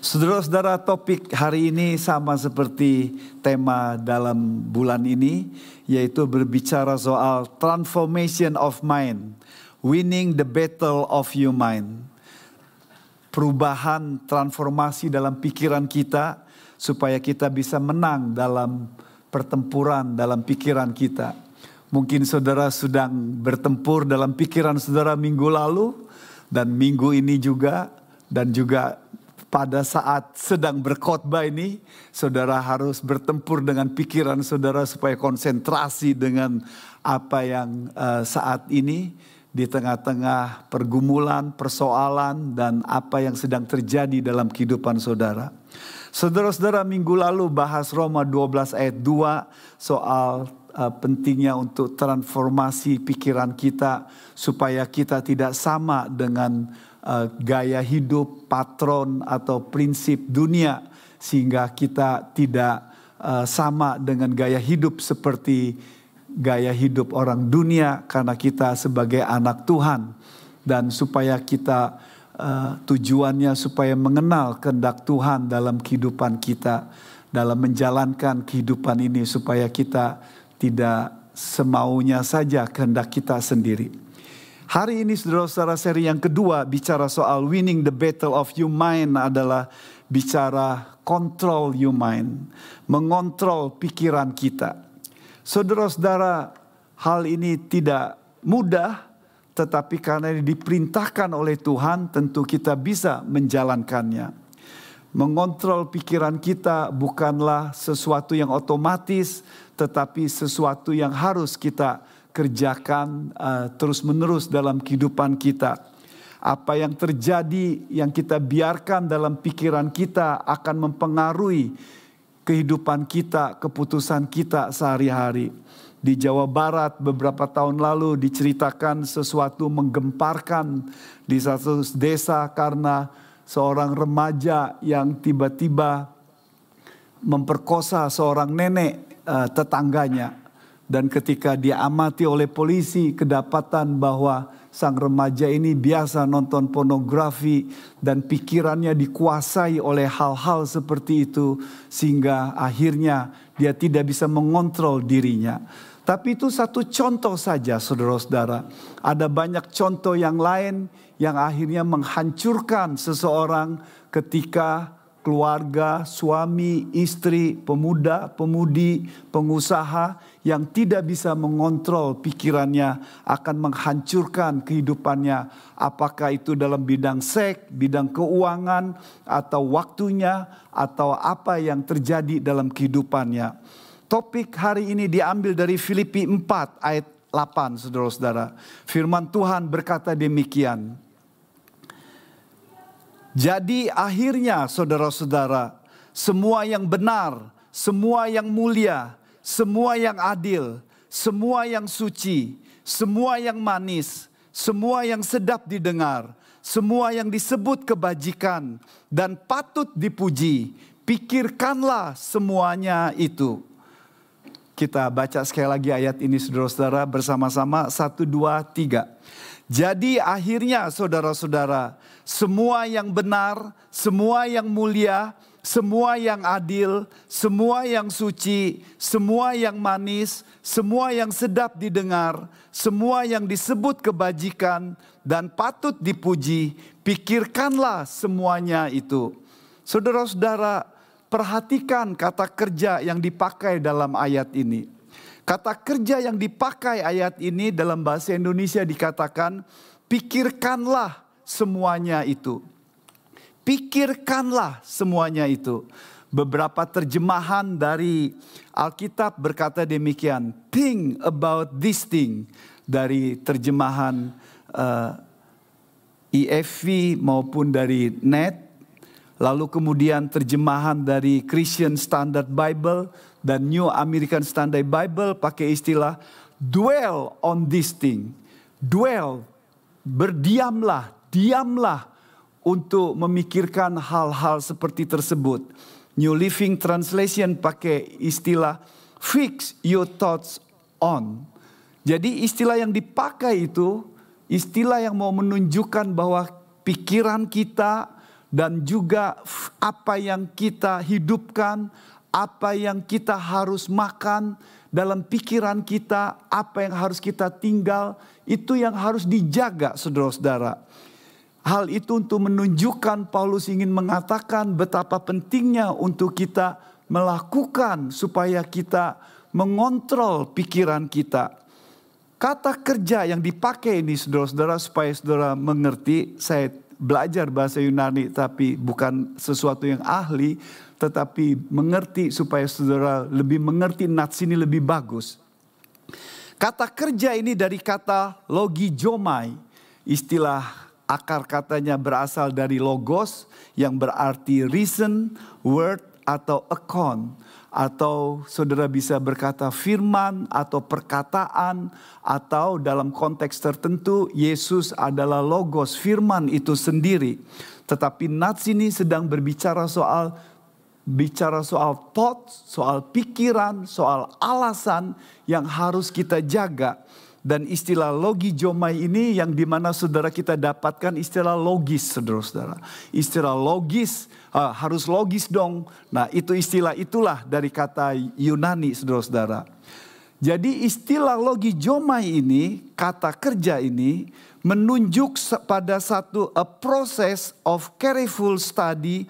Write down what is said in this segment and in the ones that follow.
Saudara-saudara, topik hari ini sama seperti tema dalam bulan ini, yaitu berbicara soal transformation of mind, winning the battle of your mind. Perubahan transformasi dalam pikiran kita supaya kita bisa menang dalam pertempuran dalam pikiran kita. Mungkin saudara sedang bertempur dalam pikiran saudara minggu lalu dan minggu ini juga dan juga pada saat sedang berkhotbah ini, saudara harus bertempur dengan pikiran saudara supaya konsentrasi dengan apa yang uh, saat ini di tengah-tengah pergumulan, persoalan, dan apa yang sedang terjadi dalam kehidupan saudara. Saudara-saudara minggu lalu bahas Roma 12 ayat 2 soal uh, pentingnya untuk transformasi pikiran kita supaya kita tidak sama dengan uh, gaya hidup, patron atau prinsip dunia sehingga kita tidak uh, sama dengan gaya hidup seperti gaya hidup orang dunia karena kita sebagai anak Tuhan dan supaya kita uh, tujuannya supaya mengenal kehendak Tuhan dalam kehidupan kita dalam menjalankan kehidupan ini supaya kita tidak semaunya saja kehendak kita sendiri. Hari ini saudara-saudara seri yang kedua bicara soal winning the battle of your mind adalah bicara control your mind. Mengontrol pikiran kita. Saudara-saudara hal ini tidak mudah tetapi karena ini diperintahkan oleh Tuhan tentu kita bisa menjalankannya. Mengontrol pikiran kita bukanlah sesuatu yang otomatis tetapi sesuatu yang harus kita kerjakan uh, terus-menerus dalam kehidupan kita. Apa yang terjadi yang kita biarkan dalam pikiran kita akan mempengaruhi kehidupan kita, keputusan kita sehari-hari. Di Jawa Barat beberapa tahun lalu diceritakan sesuatu menggemparkan di satu desa karena seorang remaja yang tiba-tiba memperkosa seorang nenek uh, tetangganya dan ketika diamati oleh polisi kedapatan bahwa sang remaja ini biasa nonton pornografi dan pikirannya dikuasai oleh hal-hal seperti itu sehingga akhirnya dia tidak bisa mengontrol dirinya. Tapi itu satu contoh saja saudara-saudara. Ada banyak contoh yang lain yang akhirnya menghancurkan seseorang ketika keluarga, suami, istri, pemuda, pemudi, pengusaha yang tidak bisa mengontrol pikirannya akan menghancurkan kehidupannya. Apakah itu dalam bidang seks, bidang keuangan, atau waktunya, atau apa yang terjadi dalam kehidupannya. Topik hari ini diambil dari Filipi 4 ayat 8 saudara-saudara. Firman Tuhan berkata demikian. Jadi akhirnya saudara-saudara, semua yang benar, semua yang mulia, semua yang adil, semua yang suci, semua yang manis, semua yang sedap didengar, semua yang disebut kebajikan dan patut dipuji, pikirkanlah semuanya itu. Kita baca sekali lagi ayat ini saudara-saudara bersama-sama. Satu, dua, tiga. Jadi akhirnya saudara-saudara, semua yang benar, semua yang mulia, semua yang adil, semua yang suci, semua yang manis, semua yang sedap didengar, semua yang disebut kebajikan dan patut dipuji, pikirkanlah semuanya itu. Saudara-saudara, perhatikan kata kerja yang dipakai dalam ayat ini. Kata kerja yang dipakai ayat ini dalam bahasa Indonesia dikatakan, pikirkanlah semuanya itu. Pikirkanlah semuanya itu. Beberapa terjemahan dari Alkitab berkata demikian. Think about this thing. Dari terjemahan uh, eh, EFV maupun dari NET. Lalu kemudian terjemahan dari Christian Standard Bible dan New American Standard Bible pakai istilah dwell on this thing. Dwell, berdiamlah, diamlah untuk memikirkan hal-hal seperti tersebut. New Living Translation pakai istilah fix your thoughts on. Jadi istilah yang dipakai itu istilah yang mau menunjukkan bahwa pikiran kita dan juga apa yang kita hidupkan, apa yang kita harus makan dalam pikiran kita, apa yang harus kita tinggal, itu yang harus dijaga saudara-saudara. Hal itu untuk menunjukkan Paulus ingin mengatakan betapa pentingnya untuk kita melakukan supaya kita mengontrol pikiran kita. Kata kerja yang dipakai ini saudara-saudara supaya saudara mengerti, saya belajar bahasa Yunani tapi bukan sesuatu yang ahli, tetapi mengerti supaya saudara lebih mengerti nats ini lebih bagus. Kata kerja ini dari kata logijomai, istilah akar katanya berasal dari logos yang berarti reason, word atau account atau saudara bisa berkata firman atau perkataan atau dalam konteks tertentu Yesus adalah logos firman itu sendiri. Tetapi nats ini sedang berbicara soal bicara soal thoughts, soal pikiran, soal alasan yang harus kita jaga. Dan istilah logi jomai ini yang di mana saudara kita dapatkan istilah logis saudara-saudara. Istilah logis uh, harus logis dong. Nah itu istilah itulah dari kata Yunani saudara-saudara. Jadi istilah logi jomai ini, kata kerja ini menunjuk pada satu a process of careful study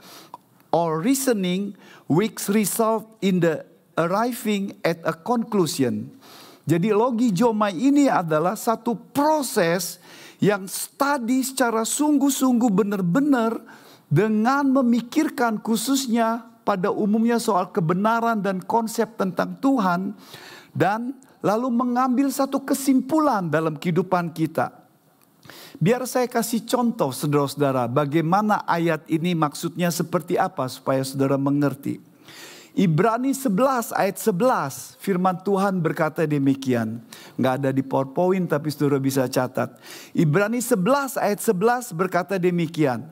or reasoning which result in the arriving at a conclusion. Jadi logi jomai ini adalah satu proses yang studi secara sungguh-sungguh benar-benar dengan memikirkan khususnya pada umumnya soal kebenaran dan konsep tentang Tuhan dan lalu mengambil satu kesimpulan dalam kehidupan kita. Biar saya kasih contoh saudara-saudara bagaimana ayat ini maksudnya seperti apa supaya saudara mengerti. Ibrani 11 ayat 11 firman Tuhan berkata demikian. Nggak ada di PowerPoint tapi saudara bisa catat. Ibrani 11 ayat 11 berkata demikian.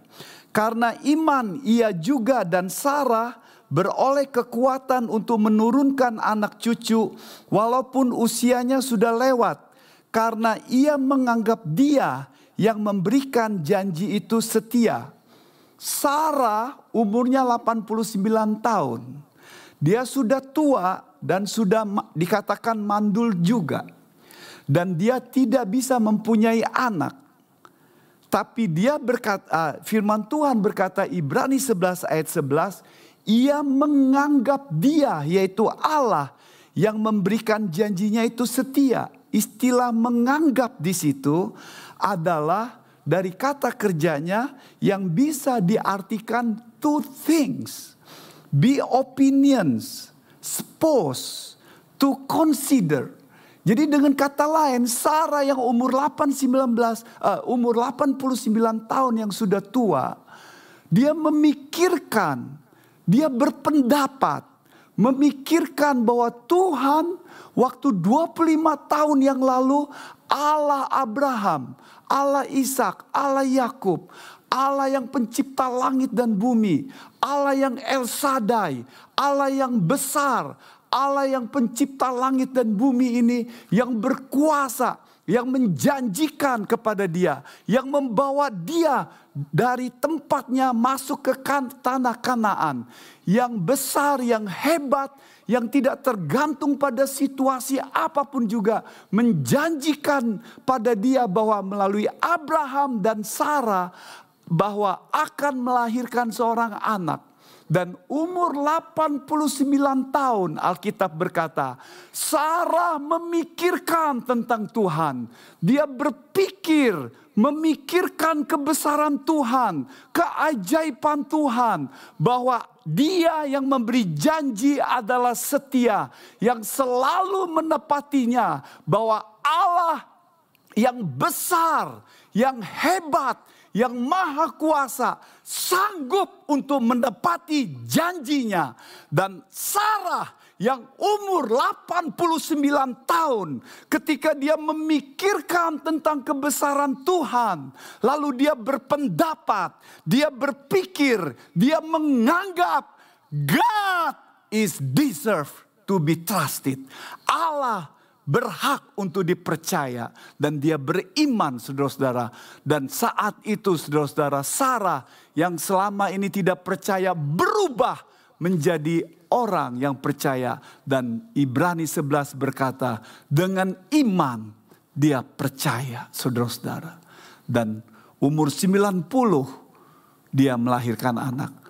Karena iman ia juga dan Sarah beroleh kekuatan untuk menurunkan anak cucu walaupun usianya sudah lewat. Karena ia menganggap dia yang memberikan janji itu setia. Sarah umurnya 89 tahun. Dia sudah tua dan sudah dikatakan mandul juga. Dan dia tidak bisa mempunyai anak. Tapi dia berkata, ah, firman Tuhan berkata Ibrani 11 ayat 11, ia menganggap dia yaitu Allah yang memberikan janjinya itu setia. Istilah menganggap di situ adalah dari kata kerjanya yang bisa diartikan two things be opinions, suppose, to consider. Jadi dengan kata lain, Sarah yang umur 8, 19, uh, umur 89 tahun yang sudah tua, dia memikirkan, dia berpendapat, memikirkan bahwa Tuhan waktu 25 tahun yang lalu Allah Abraham, Allah Ishak, Allah Yakub, Allah yang pencipta langit dan bumi, Allah yang El Sadai, Allah yang besar, Allah yang pencipta langit dan bumi ini yang berkuasa, yang menjanjikan kepada dia, yang membawa dia dari tempatnya masuk ke kan, tanah Kanaan, yang besar, yang hebat, yang tidak tergantung pada situasi apa pun juga, menjanjikan pada dia bahwa melalui Abraham dan Sarah bahwa akan melahirkan seorang anak. Dan umur 89 tahun Alkitab berkata, Sarah memikirkan tentang Tuhan. Dia berpikir, memikirkan kebesaran Tuhan, keajaiban Tuhan. Bahwa dia yang memberi janji adalah setia, yang selalu menepatinya. Bahwa Allah yang besar, yang hebat, yang maha kuasa sanggup untuk menepati janjinya. Dan Sarah yang umur 89 tahun ketika dia memikirkan tentang kebesaran Tuhan. Lalu dia berpendapat, dia berpikir, dia menganggap God is deserve to be trusted. Allah berhak untuk dipercaya dan dia beriman saudara-saudara. Dan saat itu saudara-saudara Sarah yang selama ini tidak percaya berubah menjadi orang yang percaya. Dan Ibrani 11 berkata dengan iman dia percaya saudara-saudara. Dan umur 90 dia melahirkan anak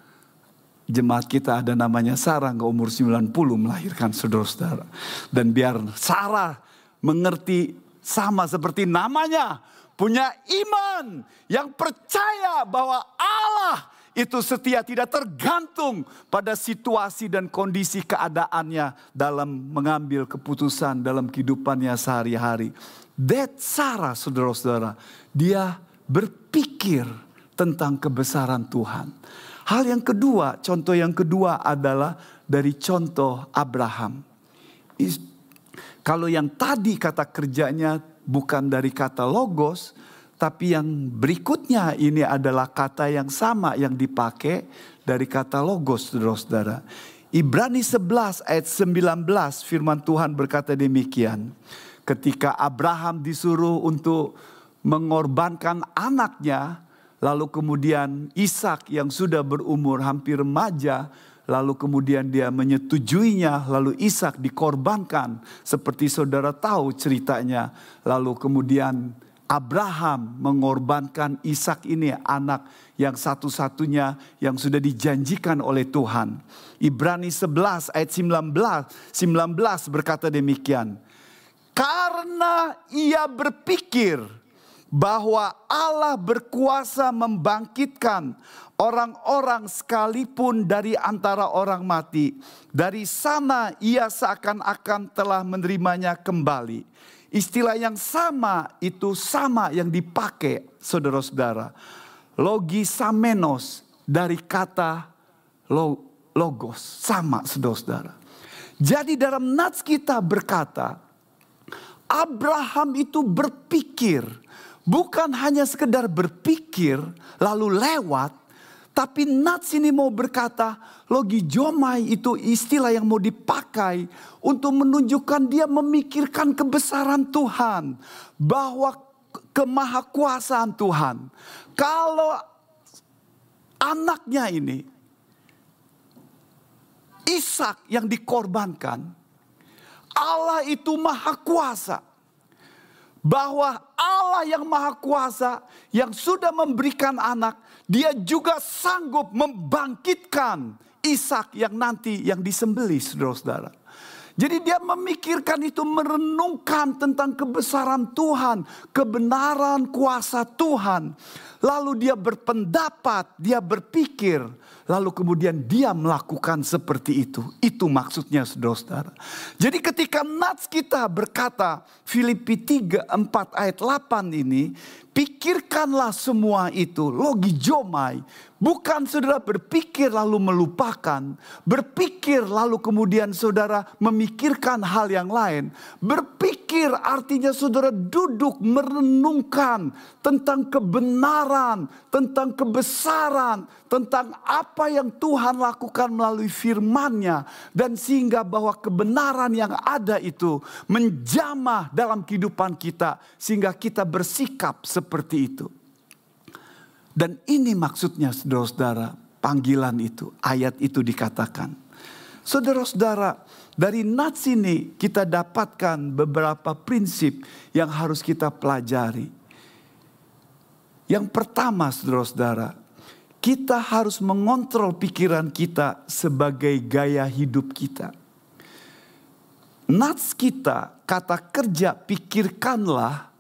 jemaat kita ada namanya Sarah ke umur 90 melahirkan saudara-saudara. Dan biar Sarah mengerti sama seperti namanya. Punya iman yang percaya bahwa Allah itu setia tidak tergantung pada situasi dan kondisi keadaannya dalam mengambil keputusan dalam kehidupannya sehari-hari. That Sarah saudara-saudara, dia berpikir tentang kebesaran Tuhan. Hal yang kedua, contoh yang kedua adalah dari contoh Abraham. Kalau yang tadi kata kerjanya bukan dari kata logos, tapi yang berikutnya ini adalah kata yang sama yang dipakai dari kata logos, saudara-saudara. Ibrani 11 ayat 19 firman Tuhan berkata demikian. Ketika Abraham disuruh untuk mengorbankan anaknya, Lalu kemudian Ishak yang sudah berumur hampir remaja, lalu kemudian dia menyetujuinya, lalu Ishak dikorbankan seperti saudara tahu ceritanya. Lalu kemudian Abraham mengorbankan Ishak ini anak yang satu-satunya yang sudah dijanjikan oleh Tuhan. Ibrani 11 ayat 19, 19 berkata demikian. Karena ia berpikir bahwa Allah berkuasa membangkitkan orang-orang sekalipun dari antara orang mati. Dari sana ia seakan-akan telah menerimanya kembali. Istilah yang sama itu sama yang dipakai saudara-saudara. Logisamenos dari kata logos. Sama saudara-saudara. Jadi dalam nats kita berkata, Abraham itu berpikir Bukan hanya sekedar berpikir lalu lewat. Tapi Nats ini mau berkata logi jomai itu istilah yang mau dipakai untuk menunjukkan dia memikirkan kebesaran Tuhan. Bahwa kemahakuasaan Tuhan. Kalau anaknya ini Ishak yang dikorbankan. Allah itu maha kuasa bahwa Allah yang Maha Kuasa yang sudah memberikan anak, dia juga sanggup membangkitkan Ishak yang nanti yang disembeli saudara-saudara. Jadi dia memikirkan itu merenungkan tentang kebesaran Tuhan, kebenaran kuasa Tuhan. Lalu dia berpendapat, dia berpikir, lalu kemudian dia melakukan seperti itu. Itu maksudnya saudara-saudara. Jadi ketika Nats kita berkata Filipi 3, 4 ayat 8 ini, pikirkanlah semua itu, logi jomai. Bukan saudara berpikir lalu melupakan, berpikir lalu kemudian saudara memikirkan hal yang lain. Berpikir artinya saudara duduk merenungkan tentang kebenaran, tentang kebesaran, tentang apa yang Tuhan lakukan melalui firman-Nya dan sehingga bahwa kebenaran yang ada itu menjamah dalam kehidupan kita sehingga kita bersikap seperti itu. Dan ini maksudnya saudara-saudara, panggilan itu, ayat itu dikatakan. Saudara-saudara, dari nats ini kita dapatkan beberapa prinsip yang harus kita pelajari. Yang pertama saudara-saudara, kita harus mengontrol pikiran kita sebagai gaya hidup kita. Nats kita, kata kerja pikirkanlah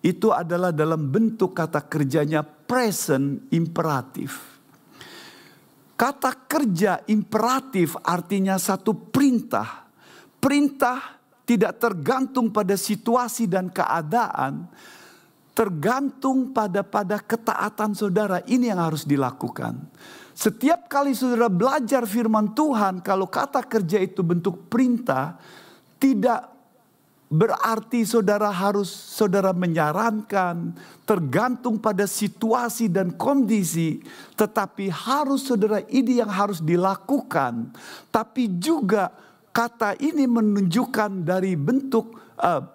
itu adalah dalam bentuk kata kerjanya present imperatif. Kata kerja imperatif artinya satu perintah. Perintah tidak tergantung pada situasi dan keadaan, tergantung pada pada ketaatan saudara. Ini yang harus dilakukan. Setiap kali saudara belajar firman Tuhan, kalau kata kerja itu bentuk perintah, tidak Berarti saudara harus saudara menyarankan tergantung pada situasi dan kondisi. Tetapi harus saudara ini yang harus dilakukan. Tapi juga kata ini menunjukkan dari bentuk uh,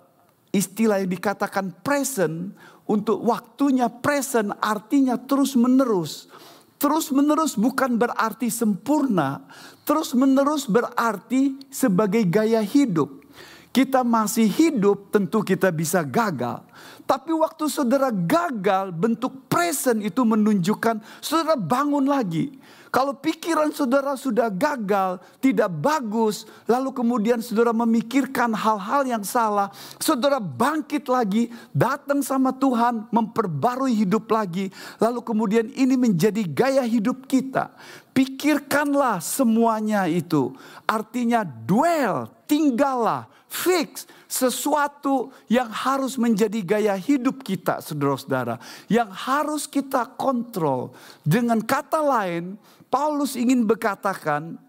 istilah yang dikatakan present untuk waktunya present artinya terus menerus. Terus menerus bukan berarti sempurna, terus menerus berarti sebagai gaya hidup. Kita masih hidup, tentu kita bisa gagal. Tapi waktu saudara gagal, bentuk present itu menunjukkan saudara bangun lagi. Kalau pikiran saudara sudah gagal, tidak bagus, lalu kemudian saudara memikirkan hal-hal yang salah, saudara bangkit lagi, datang sama Tuhan, memperbarui hidup lagi, lalu kemudian ini menjadi gaya hidup kita. Pikirkanlah semuanya itu. Artinya dwell, tinggallah, fix sesuatu yang harus menjadi gaya hidup kita, saudara-saudara, yang harus kita kontrol. Dengan kata lain, Paulus ingin berkatakan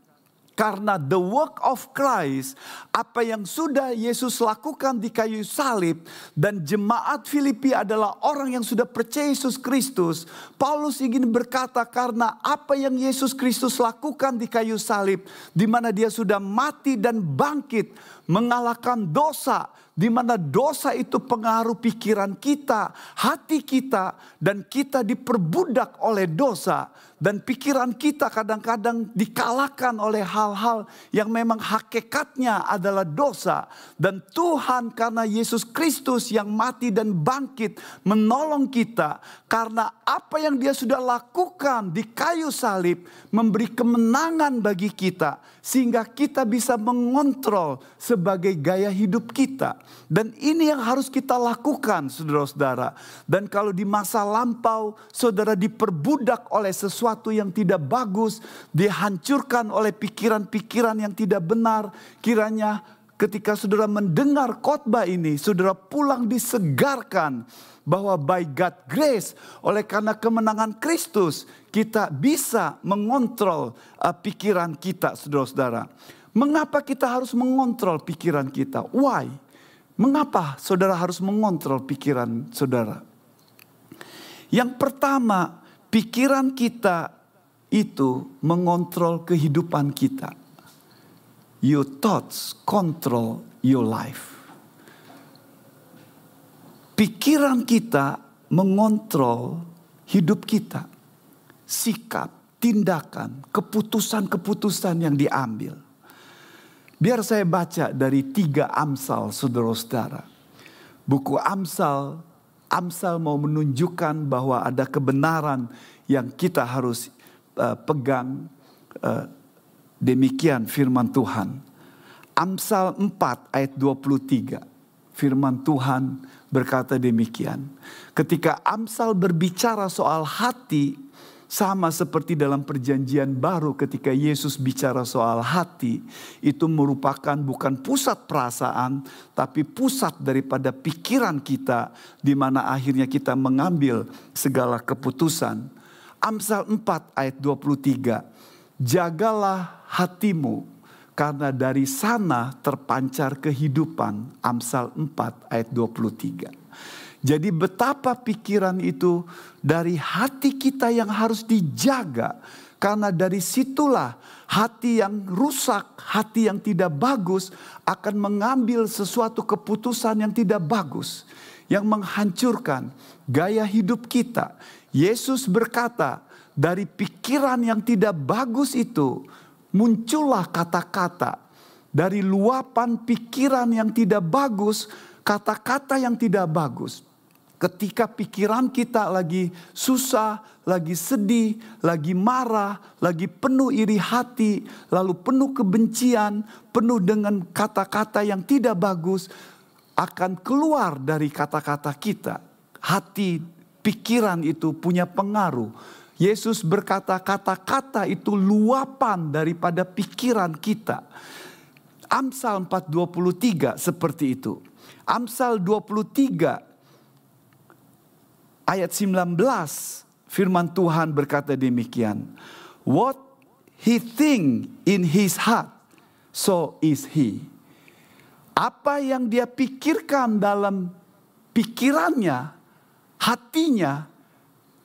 karena the work of Christ, apa yang sudah Yesus lakukan di kayu salib dan jemaat Filipi adalah orang yang sudah percaya Yesus Kristus. Paulus ingin berkata karena apa yang Yesus Kristus lakukan di kayu salib di mana dia sudah mati dan bangkit mengalahkan dosa di mana dosa itu pengaruh pikiran kita, hati kita, dan kita diperbudak oleh dosa, dan pikiran kita kadang-kadang dikalahkan oleh hal-hal yang memang hakikatnya adalah dosa, dan Tuhan, karena Yesus Kristus yang mati dan bangkit, menolong kita karena apa yang Dia sudah lakukan di kayu salib, memberi kemenangan bagi kita, sehingga kita bisa mengontrol sebagai gaya hidup kita. Dan ini yang harus kita lakukan saudara-saudara. Dan kalau di masa lampau saudara diperbudak oleh sesuatu yang tidak bagus. Dihancurkan oleh pikiran-pikiran yang tidak benar. Kiranya ketika saudara mendengar khotbah ini. Saudara pulang disegarkan bahwa by God grace oleh karena kemenangan Kristus kita bisa mengontrol uh, pikiran kita saudara-saudara. Mengapa kita harus mengontrol pikiran kita? Why? Mengapa saudara harus mengontrol pikiran saudara? Yang pertama, pikiran kita itu mengontrol kehidupan kita. Your thoughts control your life. Pikiran kita mengontrol hidup kita. Sikap, tindakan, keputusan-keputusan yang diambil. Biar saya baca dari tiga Amsal saudara-saudara. Buku Amsal, Amsal mau menunjukkan bahwa ada kebenaran yang kita harus uh, pegang. Uh, demikian firman Tuhan. Amsal 4 ayat 23. Firman Tuhan berkata demikian. Ketika Amsal berbicara soal hati, sama seperti dalam perjanjian baru ketika Yesus bicara soal hati. Itu merupakan bukan pusat perasaan. Tapi pusat daripada pikiran kita. Di mana akhirnya kita mengambil segala keputusan. Amsal 4 ayat 23. Jagalah hatimu karena dari sana terpancar kehidupan. Amsal 4 ayat 23. Jadi betapa pikiran itu dari hati kita yang harus dijaga. Karena dari situlah hati yang rusak, hati yang tidak bagus akan mengambil sesuatu keputusan yang tidak bagus. Yang menghancurkan gaya hidup kita. Yesus berkata dari pikiran yang tidak bagus itu muncullah kata-kata. Dari luapan pikiran yang tidak bagus, kata-kata yang tidak bagus. Ketika pikiran kita lagi susah, lagi sedih, lagi marah, lagi penuh iri hati, lalu penuh kebencian, penuh dengan kata-kata yang tidak bagus, akan keluar dari kata-kata kita. Hati, pikiran itu punya pengaruh. Yesus berkata kata-kata itu luapan daripada pikiran kita. Amsal 4:23 seperti itu. Amsal 23 ayat 19 firman Tuhan berkata demikian. What he think in his heart, so is he. Apa yang dia pikirkan dalam pikirannya, hatinya,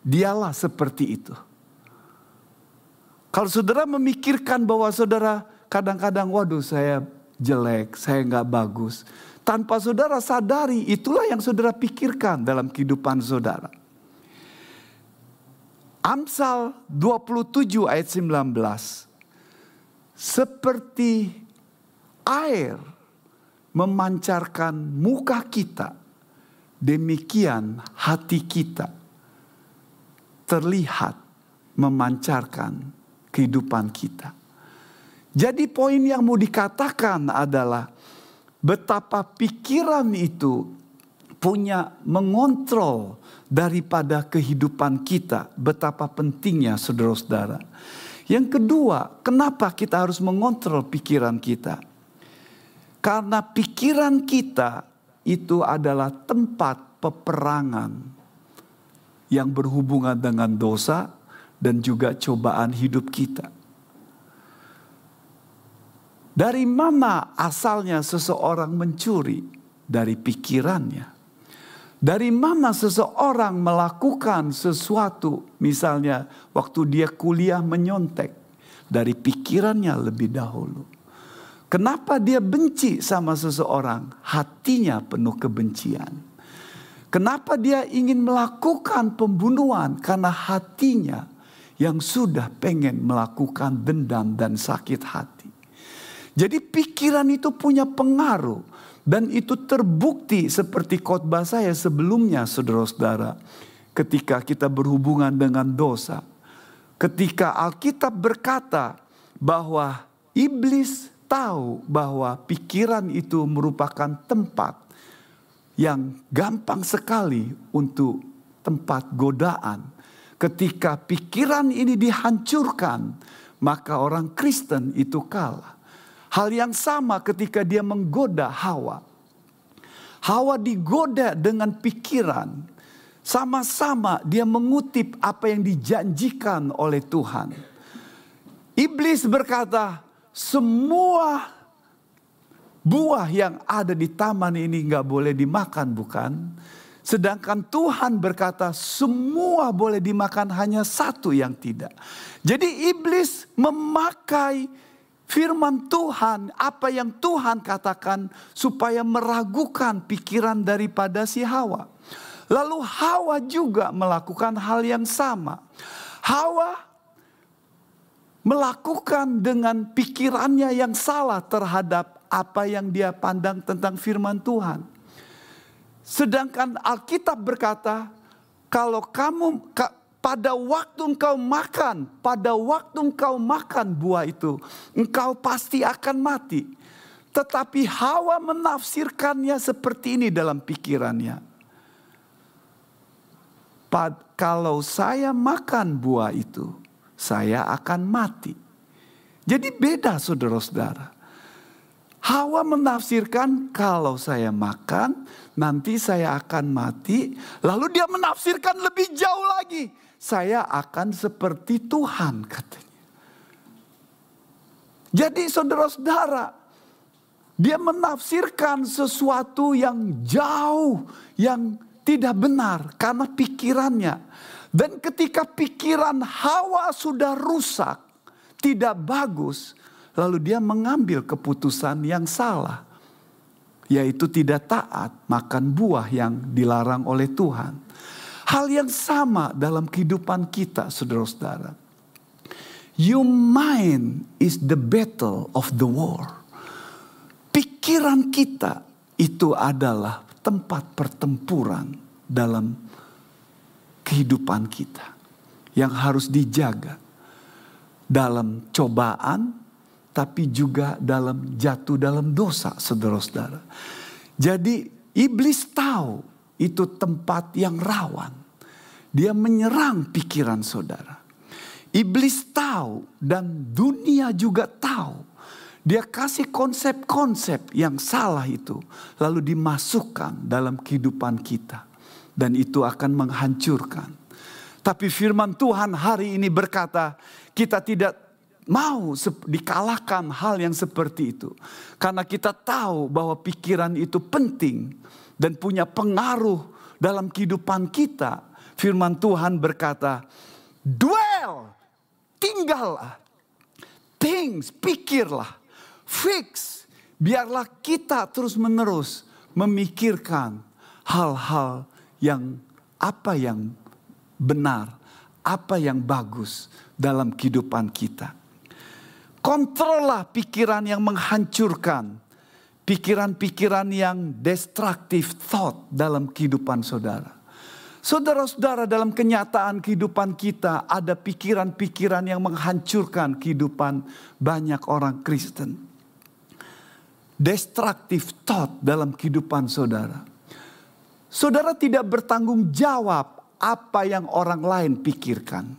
dialah seperti itu. Kalau saudara memikirkan bahwa saudara kadang-kadang, waduh saya jelek, saya nggak bagus. Tanpa saudara sadari, itulah yang saudara pikirkan dalam kehidupan saudara. Amsal 27 ayat 19. Seperti air memancarkan muka kita, demikian hati kita terlihat memancarkan kehidupan kita. Jadi poin yang mau dikatakan adalah betapa pikiran itu punya mengontrol daripada kehidupan kita. Betapa pentingnya saudara-saudara. Yang kedua, kenapa kita harus mengontrol pikiran kita? Karena pikiran kita itu adalah tempat peperangan yang berhubungan dengan dosa dan juga cobaan hidup kita. Dari mana asalnya seseorang mencuri? Dari pikirannya. Dari mana seseorang melakukan sesuatu, misalnya waktu dia kuliah menyontek, dari pikirannya lebih dahulu. Kenapa dia benci sama seseorang? Hatinya penuh kebencian. Kenapa dia ingin melakukan pembunuhan? Karena hatinya yang sudah pengen melakukan dendam dan sakit hati. Jadi pikiran itu punya pengaruh. Dan itu terbukti seperti khotbah saya sebelumnya saudara-saudara. Ketika kita berhubungan dengan dosa. Ketika Alkitab berkata bahwa iblis tahu bahwa pikiran itu merupakan tempat yang gampang sekali untuk tempat godaan. Ketika pikiran ini dihancurkan, maka orang Kristen itu kalah. Hal yang sama ketika dia menggoda Hawa. Hawa digoda dengan pikiran. Sama-sama dia mengutip apa yang dijanjikan oleh Tuhan. Iblis berkata, semua buah yang ada di taman ini nggak boleh dimakan bukan? Sedangkan Tuhan berkata semua boleh dimakan hanya satu yang tidak. Jadi iblis memakai firman Tuhan, apa yang Tuhan katakan supaya meragukan pikiran daripada si Hawa. Lalu Hawa juga melakukan hal yang sama. Hawa melakukan dengan pikirannya yang salah terhadap apa yang dia pandang tentang firman Tuhan. Sedangkan Alkitab berkata, kalau kamu pada waktu engkau makan, pada waktu engkau makan buah itu, engkau pasti akan mati. Tetapi Hawa menafsirkannya seperti ini dalam pikirannya. Pad, kalau saya makan buah itu, saya akan mati. Jadi beda saudara-saudara. Hawa menafsirkan kalau saya makan nanti saya akan mati. Lalu dia menafsirkan lebih jauh lagi saya akan seperti Tuhan katanya. Jadi saudara-saudara, dia menafsirkan sesuatu yang jauh, yang tidak benar karena pikirannya. Dan ketika pikiran Hawa sudah rusak, tidak bagus, lalu dia mengambil keputusan yang salah, yaitu tidak taat makan buah yang dilarang oleh Tuhan. Hal yang sama dalam kehidupan kita, saudara-saudara. Your mind is the battle of the war. Pikiran kita itu adalah tempat pertempuran dalam kehidupan kita yang harus dijaga dalam cobaan, tapi juga dalam jatuh dalam dosa, saudara-saudara. Jadi, iblis tahu itu tempat yang rawan. Dia menyerang pikiran saudara. Iblis tahu dan dunia juga tahu. Dia kasih konsep-konsep yang salah itu lalu dimasukkan dalam kehidupan kita dan itu akan menghancurkan. Tapi firman Tuhan hari ini berkata, kita tidak mau dikalahkan hal yang seperti itu. Karena kita tahu bahwa pikiran itu penting dan punya pengaruh dalam kehidupan kita firman Tuhan berkata, dwell, tinggallah, things, pikirlah, fix, biarlah kita terus menerus memikirkan hal-hal yang apa yang benar, apa yang bagus dalam kehidupan kita. Kontrollah pikiran yang menghancurkan, pikiran-pikiran yang destruktif thought dalam kehidupan saudara. Saudara-saudara dalam kenyataan kehidupan kita ada pikiran-pikiran yang menghancurkan kehidupan banyak orang Kristen. Destruktif thought dalam kehidupan saudara. Saudara tidak bertanggung jawab apa yang orang lain pikirkan.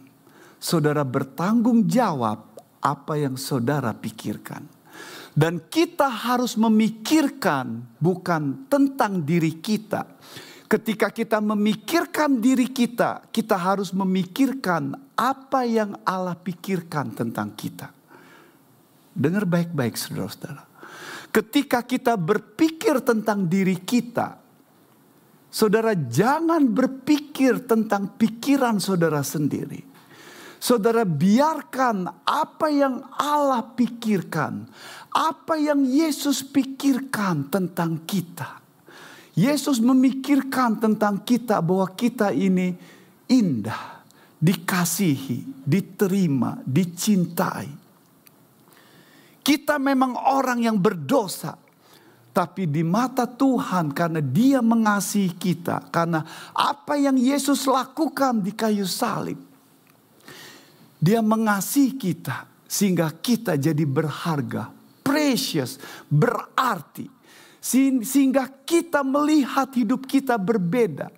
Saudara bertanggung jawab apa yang saudara pikirkan. Dan kita harus memikirkan bukan tentang diri kita Ketika kita memikirkan diri kita, kita harus memikirkan apa yang Allah pikirkan tentang kita. Dengar baik-baik saudara-saudara. Ketika kita berpikir tentang diri kita, saudara jangan berpikir tentang pikiran saudara sendiri. Saudara biarkan apa yang Allah pikirkan, apa yang Yesus pikirkan tentang kita Yesus memikirkan tentang kita bahwa kita ini indah, dikasihi, diterima, dicintai. Kita memang orang yang berdosa, tapi di mata Tuhan karena Dia mengasihi kita, karena apa yang Yesus lakukan di kayu salib, Dia mengasihi kita sehingga kita jadi berharga, precious, berarti sehingga kita melihat hidup kita berbeda.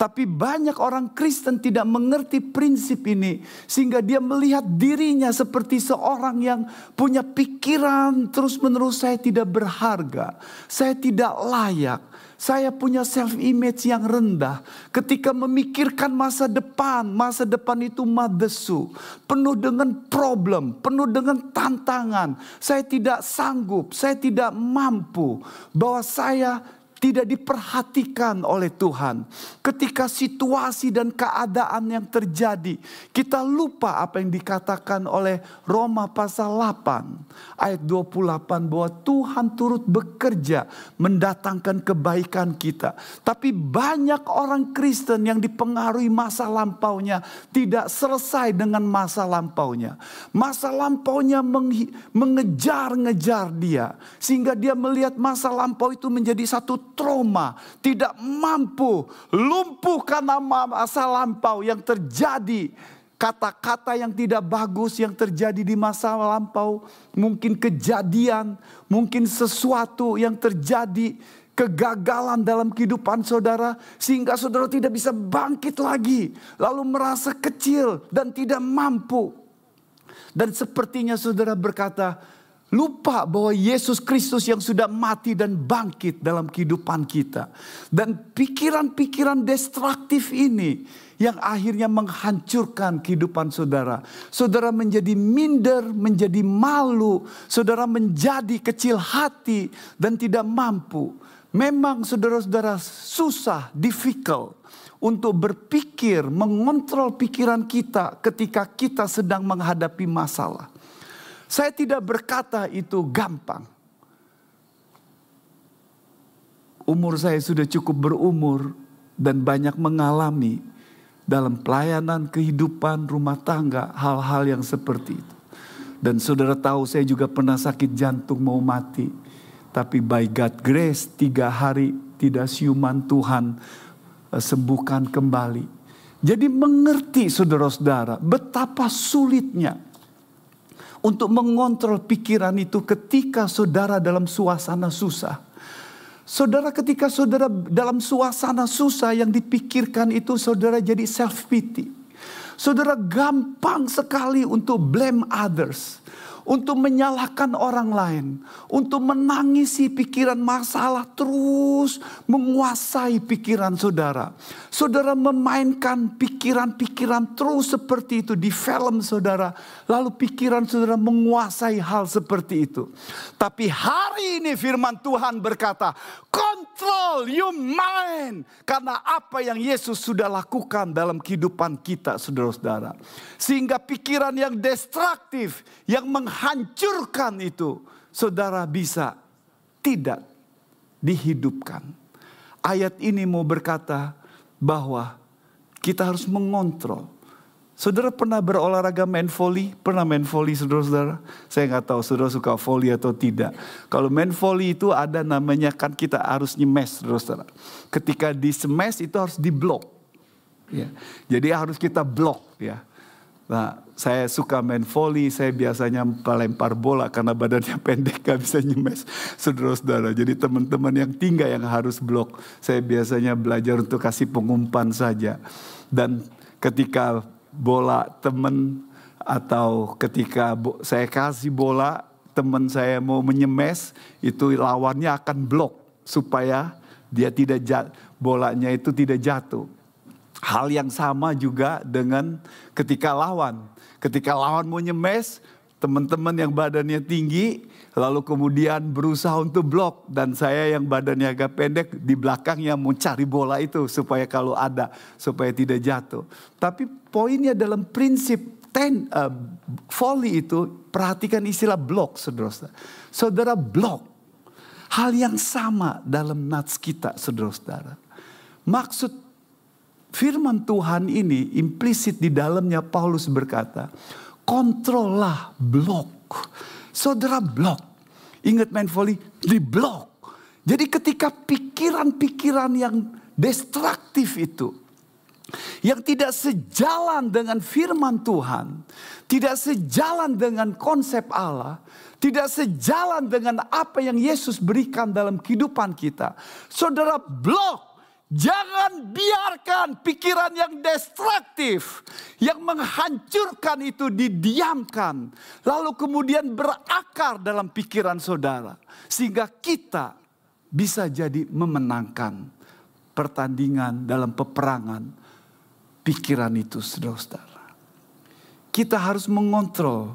Tapi banyak orang Kristen tidak mengerti prinsip ini. Sehingga dia melihat dirinya seperti seorang yang punya pikiran terus menerus saya tidak berharga. Saya tidak layak. Saya punya self image yang rendah. Ketika memikirkan masa depan, masa depan itu madesu, penuh dengan problem, penuh dengan tantangan. Saya tidak sanggup, saya tidak mampu bahwa saya tidak diperhatikan oleh Tuhan. Ketika situasi dan keadaan yang terjadi, kita lupa apa yang dikatakan oleh Roma pasal 8 ayat 28 bahwa Tuhan turut bekerja mendatangkan kebaikan kita. Tapi banyak orang Kristen yang dipengaruhi masa lampaunya tidak selesai dengan masa lampaunya. Masa lampaunya mengejar-ngejar dia sehingga dia melihat masa lampau itu menjadi satu trauma, tidak mampu, lumpuh karena masa lampau yang terjadi. Kata-kata yang tidak bagus yang terjadi di masa lampau, mungkin kejadian, mungkin sesuatu yang terjadi, kegagalan dalam kehidupan saudara, sehingga saudara tidak bisa bangkit lagi, lalu merasa kecil dan tidak mampu. Dan sepertinya saudara berkata, Lupa bahwa Yesus Kristus yang sudah mati dan bangkit dalam kehidupan kita. Dan pikiran-pikiran destruktif ini yang akhirnya menghancurkan kehidupan saudara. Saudara menjadi minder, menjadi malu, saudara menjadi kecil hati dan tidak mampu. Memang saudara-saudara susah, difficult untuk berpikir, mengontrol pikiran kita ketika kita sedang menghadapi masalah. Saya tidak berkata itu gampang. Umur saya sudah cukup berumur dan banyak mengalami dalam pelayanan kehidupan rumah tangga hal-hal yang seperti itu. Dan saudara tahu saya juga pernah sakit jantung mau mati. Tapi by God grace tiga hari tidak siuman Tuhan eh, sembuhkan kembali. Jadi mengerti saudara-saudara betapa sulitnya untuk mengontrol pikiran itu ketika saudara dalam suasana susah. Saudara ketika saudara dalam suasana susah yang dipikirkan itu saudara jadi self pity. Saudara gampang sekali untuk blame others untuk menyalahkan orang lain, untuk menangisi pikiran masalah terus menguasai pikiran saudara. Saudara memainkan pikiran-pikiran terus seperti itu di film saudara, lalu pikiran saudara menguasai hal seperti itu. Tapi hari ini firman Tuhan berkata, control your mind karena apa yang Yesus sudah lakukan dalam kehidupan kita saudara-saudara. Sehingga pikiran yang destruktif, yang menghancurkan itu, saudara bisa tidak dihidupkan. Ayat ini mau berkata bahwa kita harus mengontrol. Saudara pernah berolahraga main volley? Pernah main volley saudara-saudara? Saya nggak tahu saudara suka volley atau tidak. Kalau main volley itu ada namanya kan kita harus nyemes saudara-saudara. Ketika di smash itu harus diblok. Ya. Jadi harus kita blok ya. Nah, saya suka main volley, saya biasanya melempar bola karena badannya pendek gak bisa nyemes saudara-saudara. Jadi teman-teman yang tinggal yang harus blok. Saya biasanya belajar untuk kasih pengumpan saja. Dan ketika bola teman atau ketika saya kasih bola teman saya mau menyemes itu lawannya akan blok supaya dia tidak bolanya itu tidak jatuh. Hal yang sama juga dengan ketika lawan. Ketika lawan mau nyemes, teman-teman yang badannya tinggi, lalu kemudian berusaha untuk blok. Dan saya yang badannya agak pendek, di belakangnya mau cari bola itu supaya kalau ada, supaya tidak jatuh. Tapi poinnya dalam prinsip ten, uh, volley itu, perhatikan istilah blok, saudara-saudara. Saudara blok. Hal yang sama dalam nats kita, saudara-saudara. Maksud firman Tuhan ini implisit di dalamnya Paulus berkata, kontrollah blok. Saudara blok. Ingat main volley, di blok. Jadi ketika pikiran-pikiran yang destruktif itu, yang tidak sejalan dengan firman Tuhan, tidak sejalan dengan konsep Allah, tidak sejalan dengan apa yang Yesus berikan dalam kehidupan kita. Saudara blok Jangan biarkan pikiran yang destruktif, yang menghancurkan itu didiamkan, lalu kemudian berakar dalam pikiran saudara, sehingga kita bisa jadi memenangkan pertandingan dalam peperangan pikiran itu, saudara-saudara. Kita harus mengontrol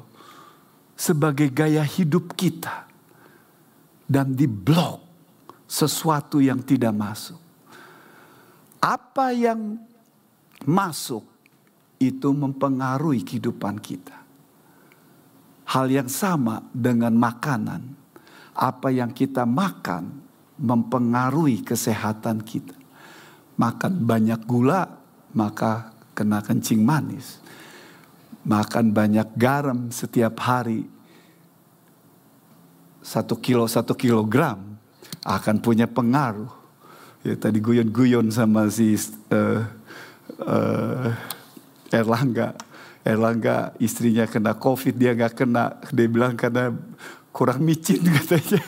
sebagai gaya hidup kita dan diblok sesuatu yang tidak masuk apa yang masuk itu mempengaruhi kehidupan kita. Hal yang sama dengan makanan. Apa yang kita makan mempengaruhi kesehatan kita. Makan banyak gula, maka kena kencing manis. Makan banyak garam setiap hari, satu kilo satu kilogram akan punya pengaruh ya tadi guyon-guyon sama si uh, uh, Erlangga. Erlangga istrinya kena covid dia nggak kena. Dia bilang karena kurang micin katanya.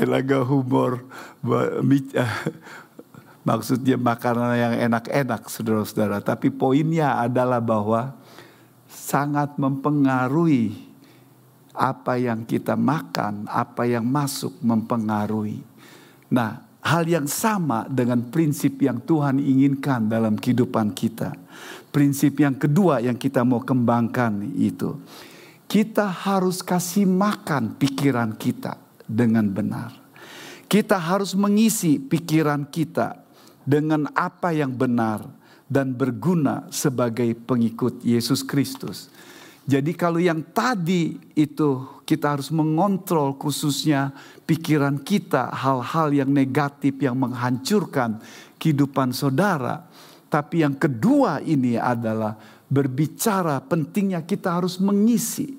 Erlangga humor. Maksudnya makanan yang enak-enak saudara-saudara. Tapi poinnya adalah bahwa sangat mempengaruhi apa yang kita makan, apa yang masuk mempengaruhi. Nah, hal yang sama dengan prinsip yang Tuhan inginkan dalam kehidupan kita. Prinsip yang kedua yang kita mau kembangkan itu, kita harus kasih makan pikiran kita dengan benar. Kita harus mengisi pikiran kita dengan apa yang benar dan berguna sebagai pengikut Yesus Kristus. Jadi kalau yang tadi itu kita harus mengontrol khususnya pikiran kita hal-hal yang negatif yang menghancurkan kehidupan saudara. Tapi yang kedua ini adalah berbicara pentingnya kita harus mengisi.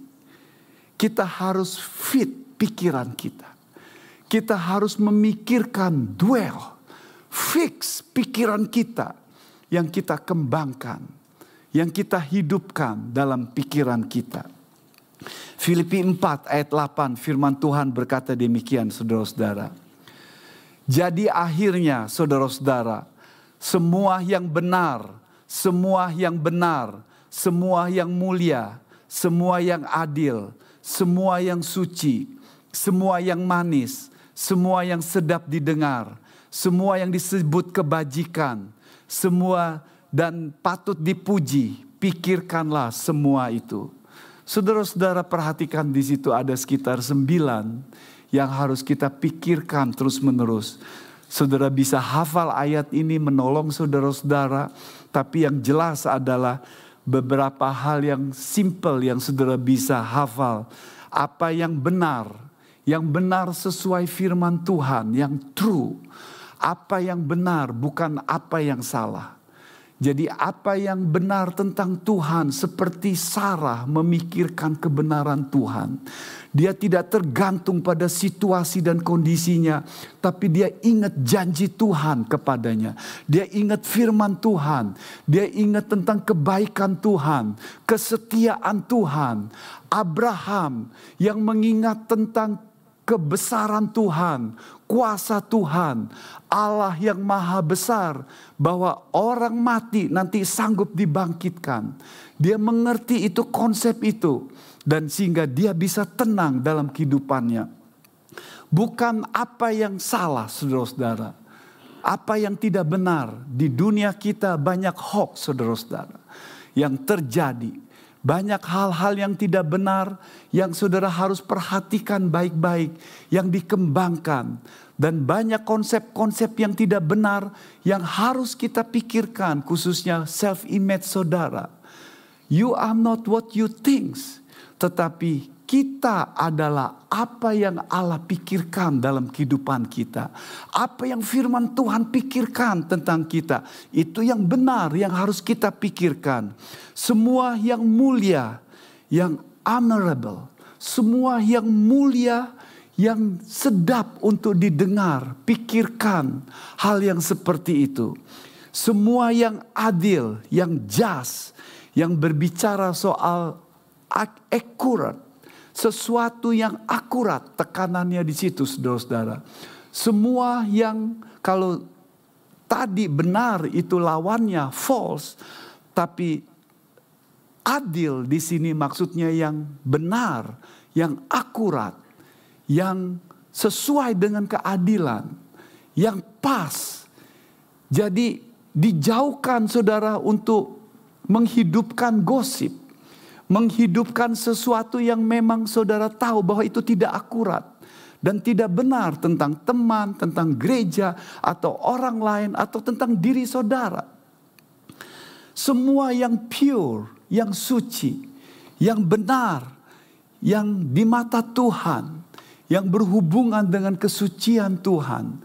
Kita harus fit pikiran kita. Kita harus memikirkan duel, fix pikiran kita yang kita kembangkan yang kita hidupkan dalam pikiran kita. Filipi 4 ayat 8 firman Tuhan berkata demikian saudara-saudara. Jadi akhirnya saudara-saudara semua yang benar, semua yang benar, semua yang mulia, semua yang adil, semua yang suci, semua yang manis, semua yang sedap didengar, semua yang disebut kebajikan, semua dan patut dipuji. Pikirkanlah semua itu. Saudara-saudara perhatikan di situ ada sekitar sembilan yang harus kita pikirkan terus-menerus. Saudara bisa hafal ayat ini menolong saudara-saudara, tapi yang jelas adalah beberapa hal yang simple yang saudara bisa hafal. Apa yang benar, yang benar sesuai firman Tuhan, yang true. Apa yang benar bukan apa yang salah. Jadi apa yang benar tentang Tuhan seperti Sarah memikirkan kebenaran Tuhan. Dia tidak tergantung pada situasi dan kondisinya, tapi dia ingat janji Tuhan kepadanya. Dia ingat firman Tuhan, dia ingat tentang kebaikan Tuhan, kesetiaan Tuhan. Abraham yang mengingat tentang kebesaran Tuhan, kuasa Tuhan, Allah yang maha besar, bahwa orang mati nanti sanggup dibangkitkan. Dia mengerti itu konsep itu, dan sehingga dia bisa tenang dalam kehidupannya. Bukan apa yang salah, saudara-saudara, apa yang tidak benar di dunia kita banyak hoax, saudara-saudara, yang terjadi banyak hal-hal yang tidak benar yang saudara harus perhatikan baik-baik, yang dikembangkan, dan banyak konsep-konsep yang tidak benar yang harus kita pikirkan, khususnya self-image saudara. You are not what you think, tetapi kita adalah apa yang Allah pikirkan dalam kehidupan kita. Apa yang firman Tuhan pikirkan tentang kita. Itu yang benar yang harus kita pikirkan. Semua yang mulia, yang honorable. Semua yang mulia, yang sedap untuk didengar. Pikirkan hal yang seperti itu. Semua yang adil, yang just, yang berbicara soal accurate, sesuatu yang akurat tekanannya di situ saudara-saudara. Semua yang kalau tadi benar itu lawannya false, tapi adil di sini maksudnya yang benar, yang akurat, yang sesuai dengan keadilan, yang pas. Jadi dijauhkan saudara untuk menghidupkan gosip menghidupkan sesuatu yang memang saudara tahu bahwa itu tidak akurat dan tidak benar tentang teman, tentang gereja, atau orang lain, atau tentang diri saudara. Semua yang pure, yang suci, yang benar, yang di mata Tuhan, yang berhubungan dengan kesucian Tuhan,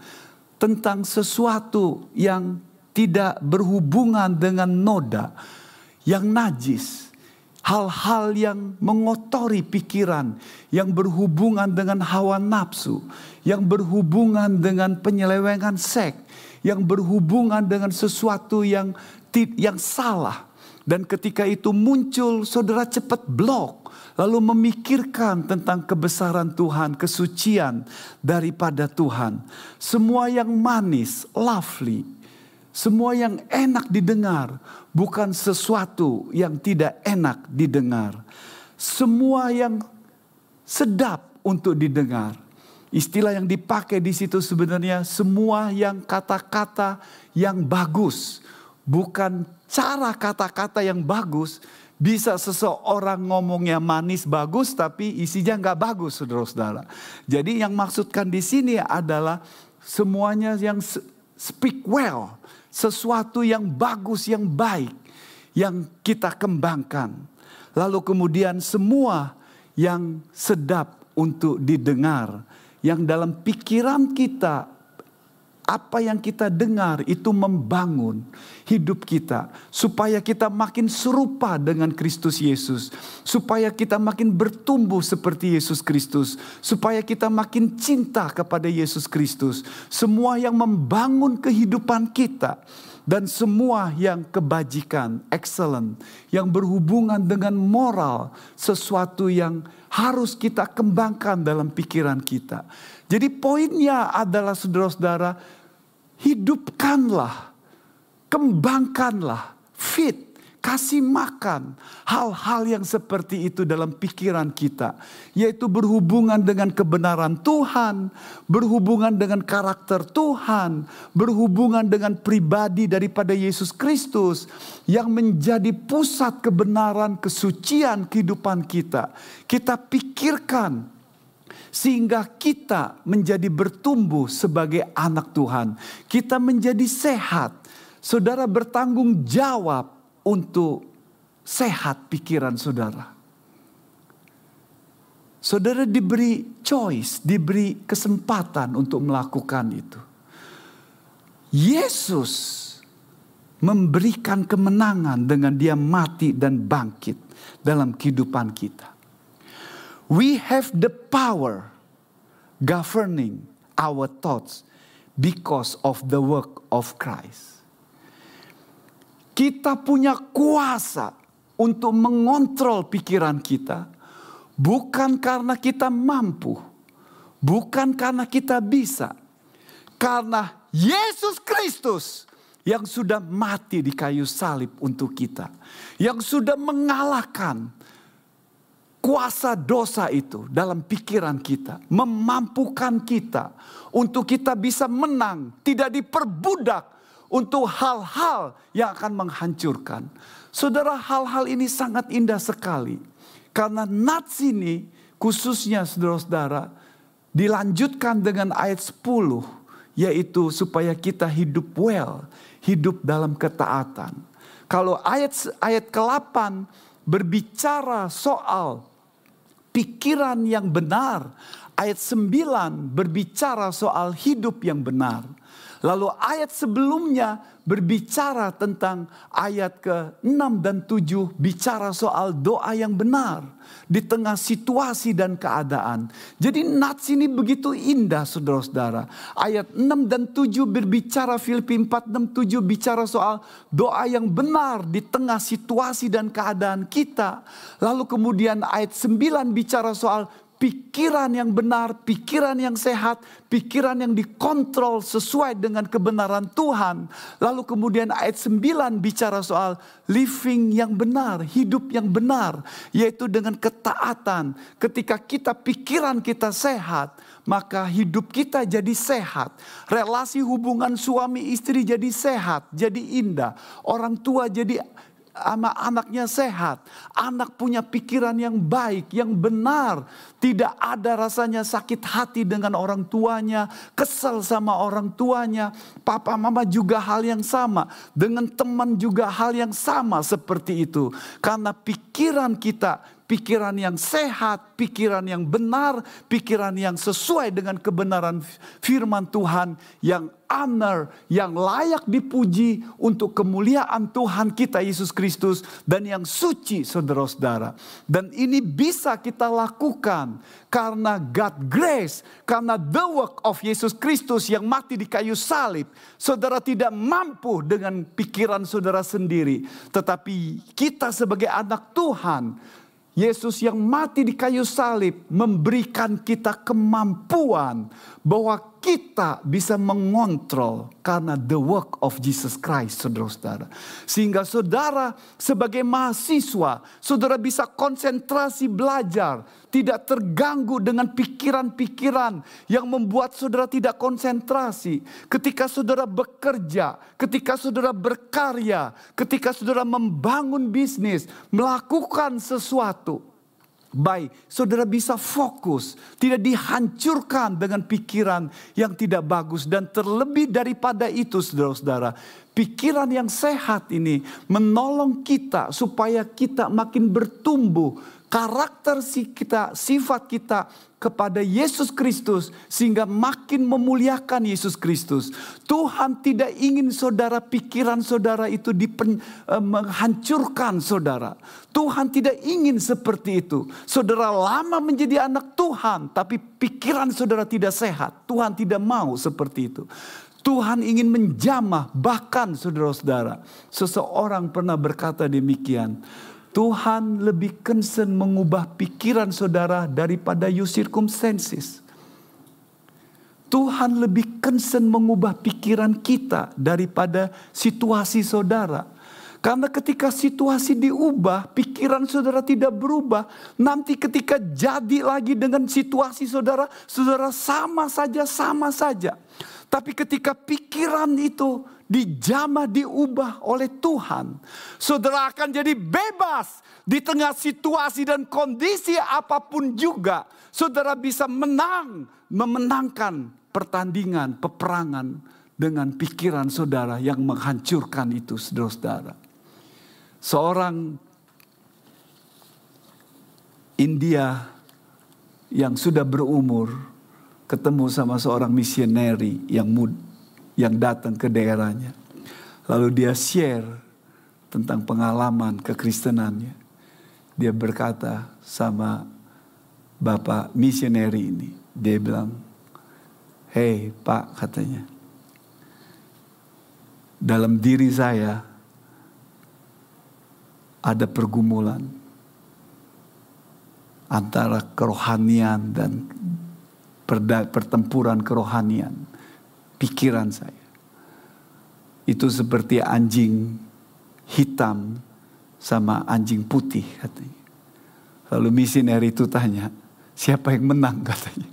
tentang sesuatu yang tidak berhubungan dengan noda, yang najis, hal-hal yang mengotori pikiran, yang berhubungan dengan hawa nafsu, yang berhubungan dengan penyelewengan seks, yang berhubungan dengan sesuatu yang yang salah. Dan ketika itu muncul, saudara cepat blok, lalu memikirkan tentang kebesaran Tuhan, kesucian daripada Tuhan. Semua yang manis, lovely, semua yang enak didengar, bukan sesuatu yang tidak enak didengar. Semua yang sedap untuk didengar. Istilah yang dipakai di situ sebenarnya semua yang kata-kata yang bagus, bukan cara kata-kata yang bagus. Bisa seseorang ngomongnya manis bagus, tapi isinya nggak bagus, saudara-saudara. Jadi yang maksudkan di sini adalah semuanya yang speak well, sesuatu yang bagus, yang baik, yang kita kembangkan. Lalu kemudian semua yang sedap untuk didengar, yang dalam pikiran kita apa yang kita dengar itu membangun hidup kita supaya kita makin serupa dengan Kristus Yesus, supaya kita makin bertumbuh seperti Yesus Kristus, supaya kita makin cinta kepada Yesus Kristus. Semua yang membangun kehidupan kita dan semua yang kebajikan, excellent, yang berhubungan dengan moral, sesuatu yang harus kita kembangkan dalam pikiran kita. Jadi poinnya adalah saudara-saudara, hidupkanlah, kembangkanlah, fit, kasih makan hal-hal yang seperti itu dalam pikiran kita, yaitu berhubungan dengan kebenaran Tuhan, berhubungan dengan karakter Tuhan, berhubungan dengan pribadi daripada Yesus Kristus yang menjadi pusat kebenaran, kesucian kehidupan kita. Kita pikirkan sehingga kita menjadi bertumbuh sebagai anak Tuhan. Kita menjadi sehat. Saudara bertanggung jawab untuk sehat pikiran saudara. saudara diberi choice, diberi kesempatan untuk melakukan itu. Yesus memberikan kemenangan dengan dia mati dan bangkit dalam kehidupan kita. We have the power governing our thoughts because of the work of Christ. Kita punya kuasa untuk mengontrol pikiran kita, bukan karena kita mampu, bukan karena kita bisa, karena Yesus Kristus yang sudah mati di kayu salib untuk kita, yang sudah mengalahkan kuasa dosa itu dalam pikiran kita, memampukan kita untuk kita bisa menang, tidak diperbudak untuk hal-hal yang akan menghancurkan. Saudara, hal-hal ini sangat indah sekali karena nats ini khususnya saudara-saudara dilanjutkan dengan ayat 10 yaitu supaya kita hidup well, hidup dalam ketaatan. Kalau ayat ayat ke-8 berbicara soal pikiran yang benar. Ayat 9 berbicara soal hidup yang benar. Lalu ayat sebelumnya berbicara tentang ayat ke-6 dan 7 bicara soal doa yang benar di tengah situasi dan keadaan. Jadi nats ini begitu indah saudara-saudara. Ayat 6 dan 7 berbicara Filipi 4, 6, 7 bicara soal doa yang benar di tengah situasi dan keadaan kita. Lalu kemudian ayat 9 bicara soal pikiran yang benar, pikiran yang sehat, pikiran yang dikontrol sesuai dengan kebenaran Tuhan. Lalu kemudian ayat 9 bicara soal living yang benar, hidup yang benar, yaitu dengan ketaatan. Ketika kita pikiran kita sehat, maka hidup kita jadi sehat. Relasi hubungan suami istri jadi sehat, jadi indah. Orang tua jadi sama anaknya sehat, anak punya pikiran yang baik, yang benar, tidak ada rasanya sakit hati dengan orang tuanya, kesel sama orang tuanya, papa mama juga hal yang sama, dengan teman juga hal yang sama seperti itu, karena pikiran kita pikiran yang sehat, pikiran yang benar, pikiran yang sesuai dengan kebenaran firman Tuhan yang honor, yang layak dipuji untuk kemuliaan Tuhan kita Yesus Kristus dan yang suci saudara-saudara. Dan ini bisa kita lakukan karena God grace, karena the work of Yesus Kristus yang mati di kayu salib. Saudara tidak mampu dengan pikiran saudara sendiri, tetapi kita sebagai anak Tuhan Yesus yang mati di kayu salib memberikan kita kemampuan bahwa kita bisa mengontrol karena the work of Jesus Christ, saudara-saudara. Sehingga saudara sebagai mahasiswa, saudara bisa konsentrasi belajar, tidak terganggu dengan pikiran-pikiran yang membuat saudara tidak konsentrasi. Ketika saudara bekerja, ketika saudara berkarya, ketika saudara membangun bisnis, melakukan sesuatu, baik, saudara bisa fokus, tidak dihancurkan dengan pikiran yang tidak bagus. Dan terlebih daripada itu saudara-saudara, pikiran yang sehat ini menolong kita supaya kita makin bertumbuh. Karakter si kita, sifat kita kepada Yesus Kristus sehingga makin memuliakan Yesus Kristus. Tuhan tidak ingin saudara pikiran saudara itu dipen, uh, menghancurkan saudara. Tuhan tidak ingin seperti itu. Saudara lama menjadi anak Tuhan tapi pikiran saudara tidak sehat. Tuhan tidak mau seperti itu. Tuhan ingin menjamah bahkan saudara-saudara. Seseorang pernah berkata demikian. Tuhan lebih concern mengubah pikiran saudara daripada your circumstances. Tuhan lebih concern mengubah pikiran kita daripada situasi saudara. Karena ketika situasi diubah, pikiran saudara tidak berubah. Nanti ketika jadi lagi dengan situasi saudara, saudara sama saja, sama saja. Tapi ketika pikiran itu dijamah, diubah oleh Tuhan. Saudara akan jadi bebas di tengah situasi dan kondisi apa pun juga. Saudara bisa menang, memenangkan pertandingan, peperangan dengan pikiran saudara yang menghancurkan itu saudara-saudara. Seorang India yang sudah berumur ketemu sama seorang misioneri yang mud yang datang ke daerahnya. Lalu dia share tentang pengalaman kekristenannya. Dia berkata sama bapak misioneri ini, dia bilang, "Hei, Pak," katanya. Dalam diri saya ada pergumulan antara kerohanian dan pertempuran kerohanian pikiran saya. Itu seperti anjing hitam sama anjing putih katanya. Lalu misioner itu tanya, siapa yang menang katanya.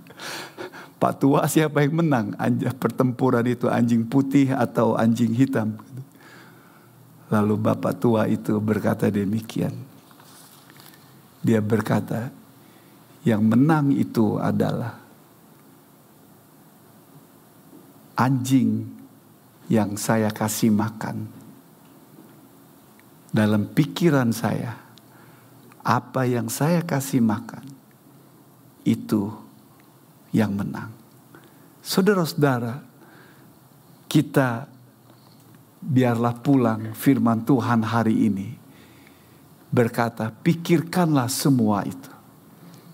Pak tua siapa yang menang? Pertempuran itu anjing putih atau anjing hitam? Lalu bapak tua itu berkata demikian. Dia berkata, yang menang itu adalah anjing yang saya kasih makan. Dalam pikiran saya, apa yang saya kasih makan itu yang menang. Saudara-saudara, kita biarlah pulang firman Tuhan hari ini berkata, pikirkanlah semua itu.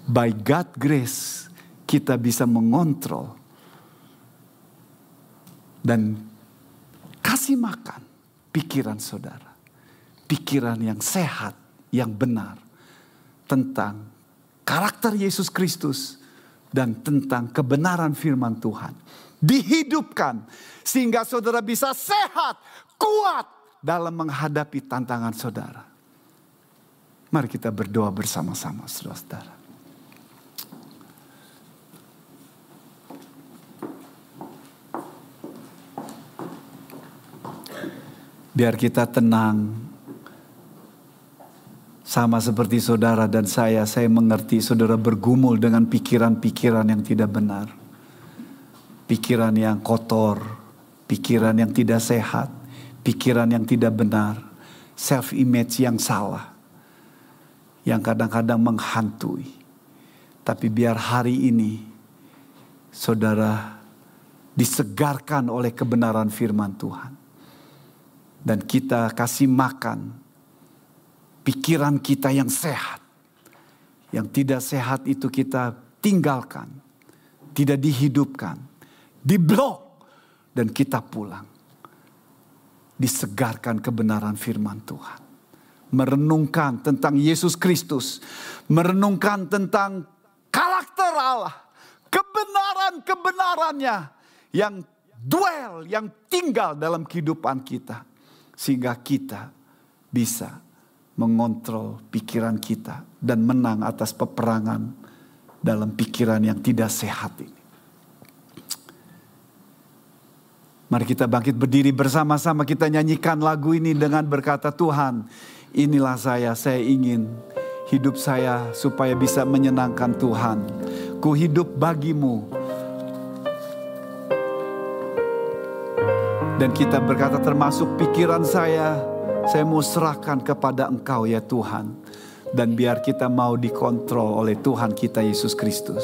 By God grace, kita bisa mengontrol dan kasih makan pikiran saudara. Pikiran yang sehat, yang benar tentang karakter Yesus Kristus dan tentang kebenaran firman Tuhan. Dihidupkan sehingga saudara bisa sehat, kuat dalam menghadapi tantangan saudara. Mari kita berdoa bersama-sama saudara-saudara. Biar kita tenang, sama seperti saudara dan saya, saya mengerti saudara bergumul dengan pikiran-pikiran yang tidak benar. Pikiran yang kotor, pikiran yang tidak sehat, pikiran yang tidak benar, self image yang salah. Yang kadang-kadang menghantui. Tapi biar hari ini saudara disegarkan oleh kebenaran firman Tuhan. Dan kita kasih makan pikiran kita yang sehat. Yang tidak sehat itu kita tinggalkan, tidak dihidupkan, diblok, dan kita pulang. Disegarkan kebenaran firman Tuhan. Merenungkan tentang Yesus Kristus. Merenungkan tentang karakter Allah. Kebenaran-kebenarannya yang duel, yang tinggal dalam kehidupan kita. Sehingga kita bisa mengontrol pikiran kita dan menang atas peperangan dalam pikiran yang tidak sehat ini. Mari kita bangkit berdiri bersama-sama kita nyanyikan lagu ini dengan berkata Tuhan inilah saya, saya ingin hidup saya supaya bisa menyenangkan Tuhan. Ku hidup bagimu. Dan kita berkata termasuk pikiran saya, saya mau serahkan kepada Engkau ya Tuhan. Dan biar kita mau dikontrol oleh Tuhan kita Yesus Kristus.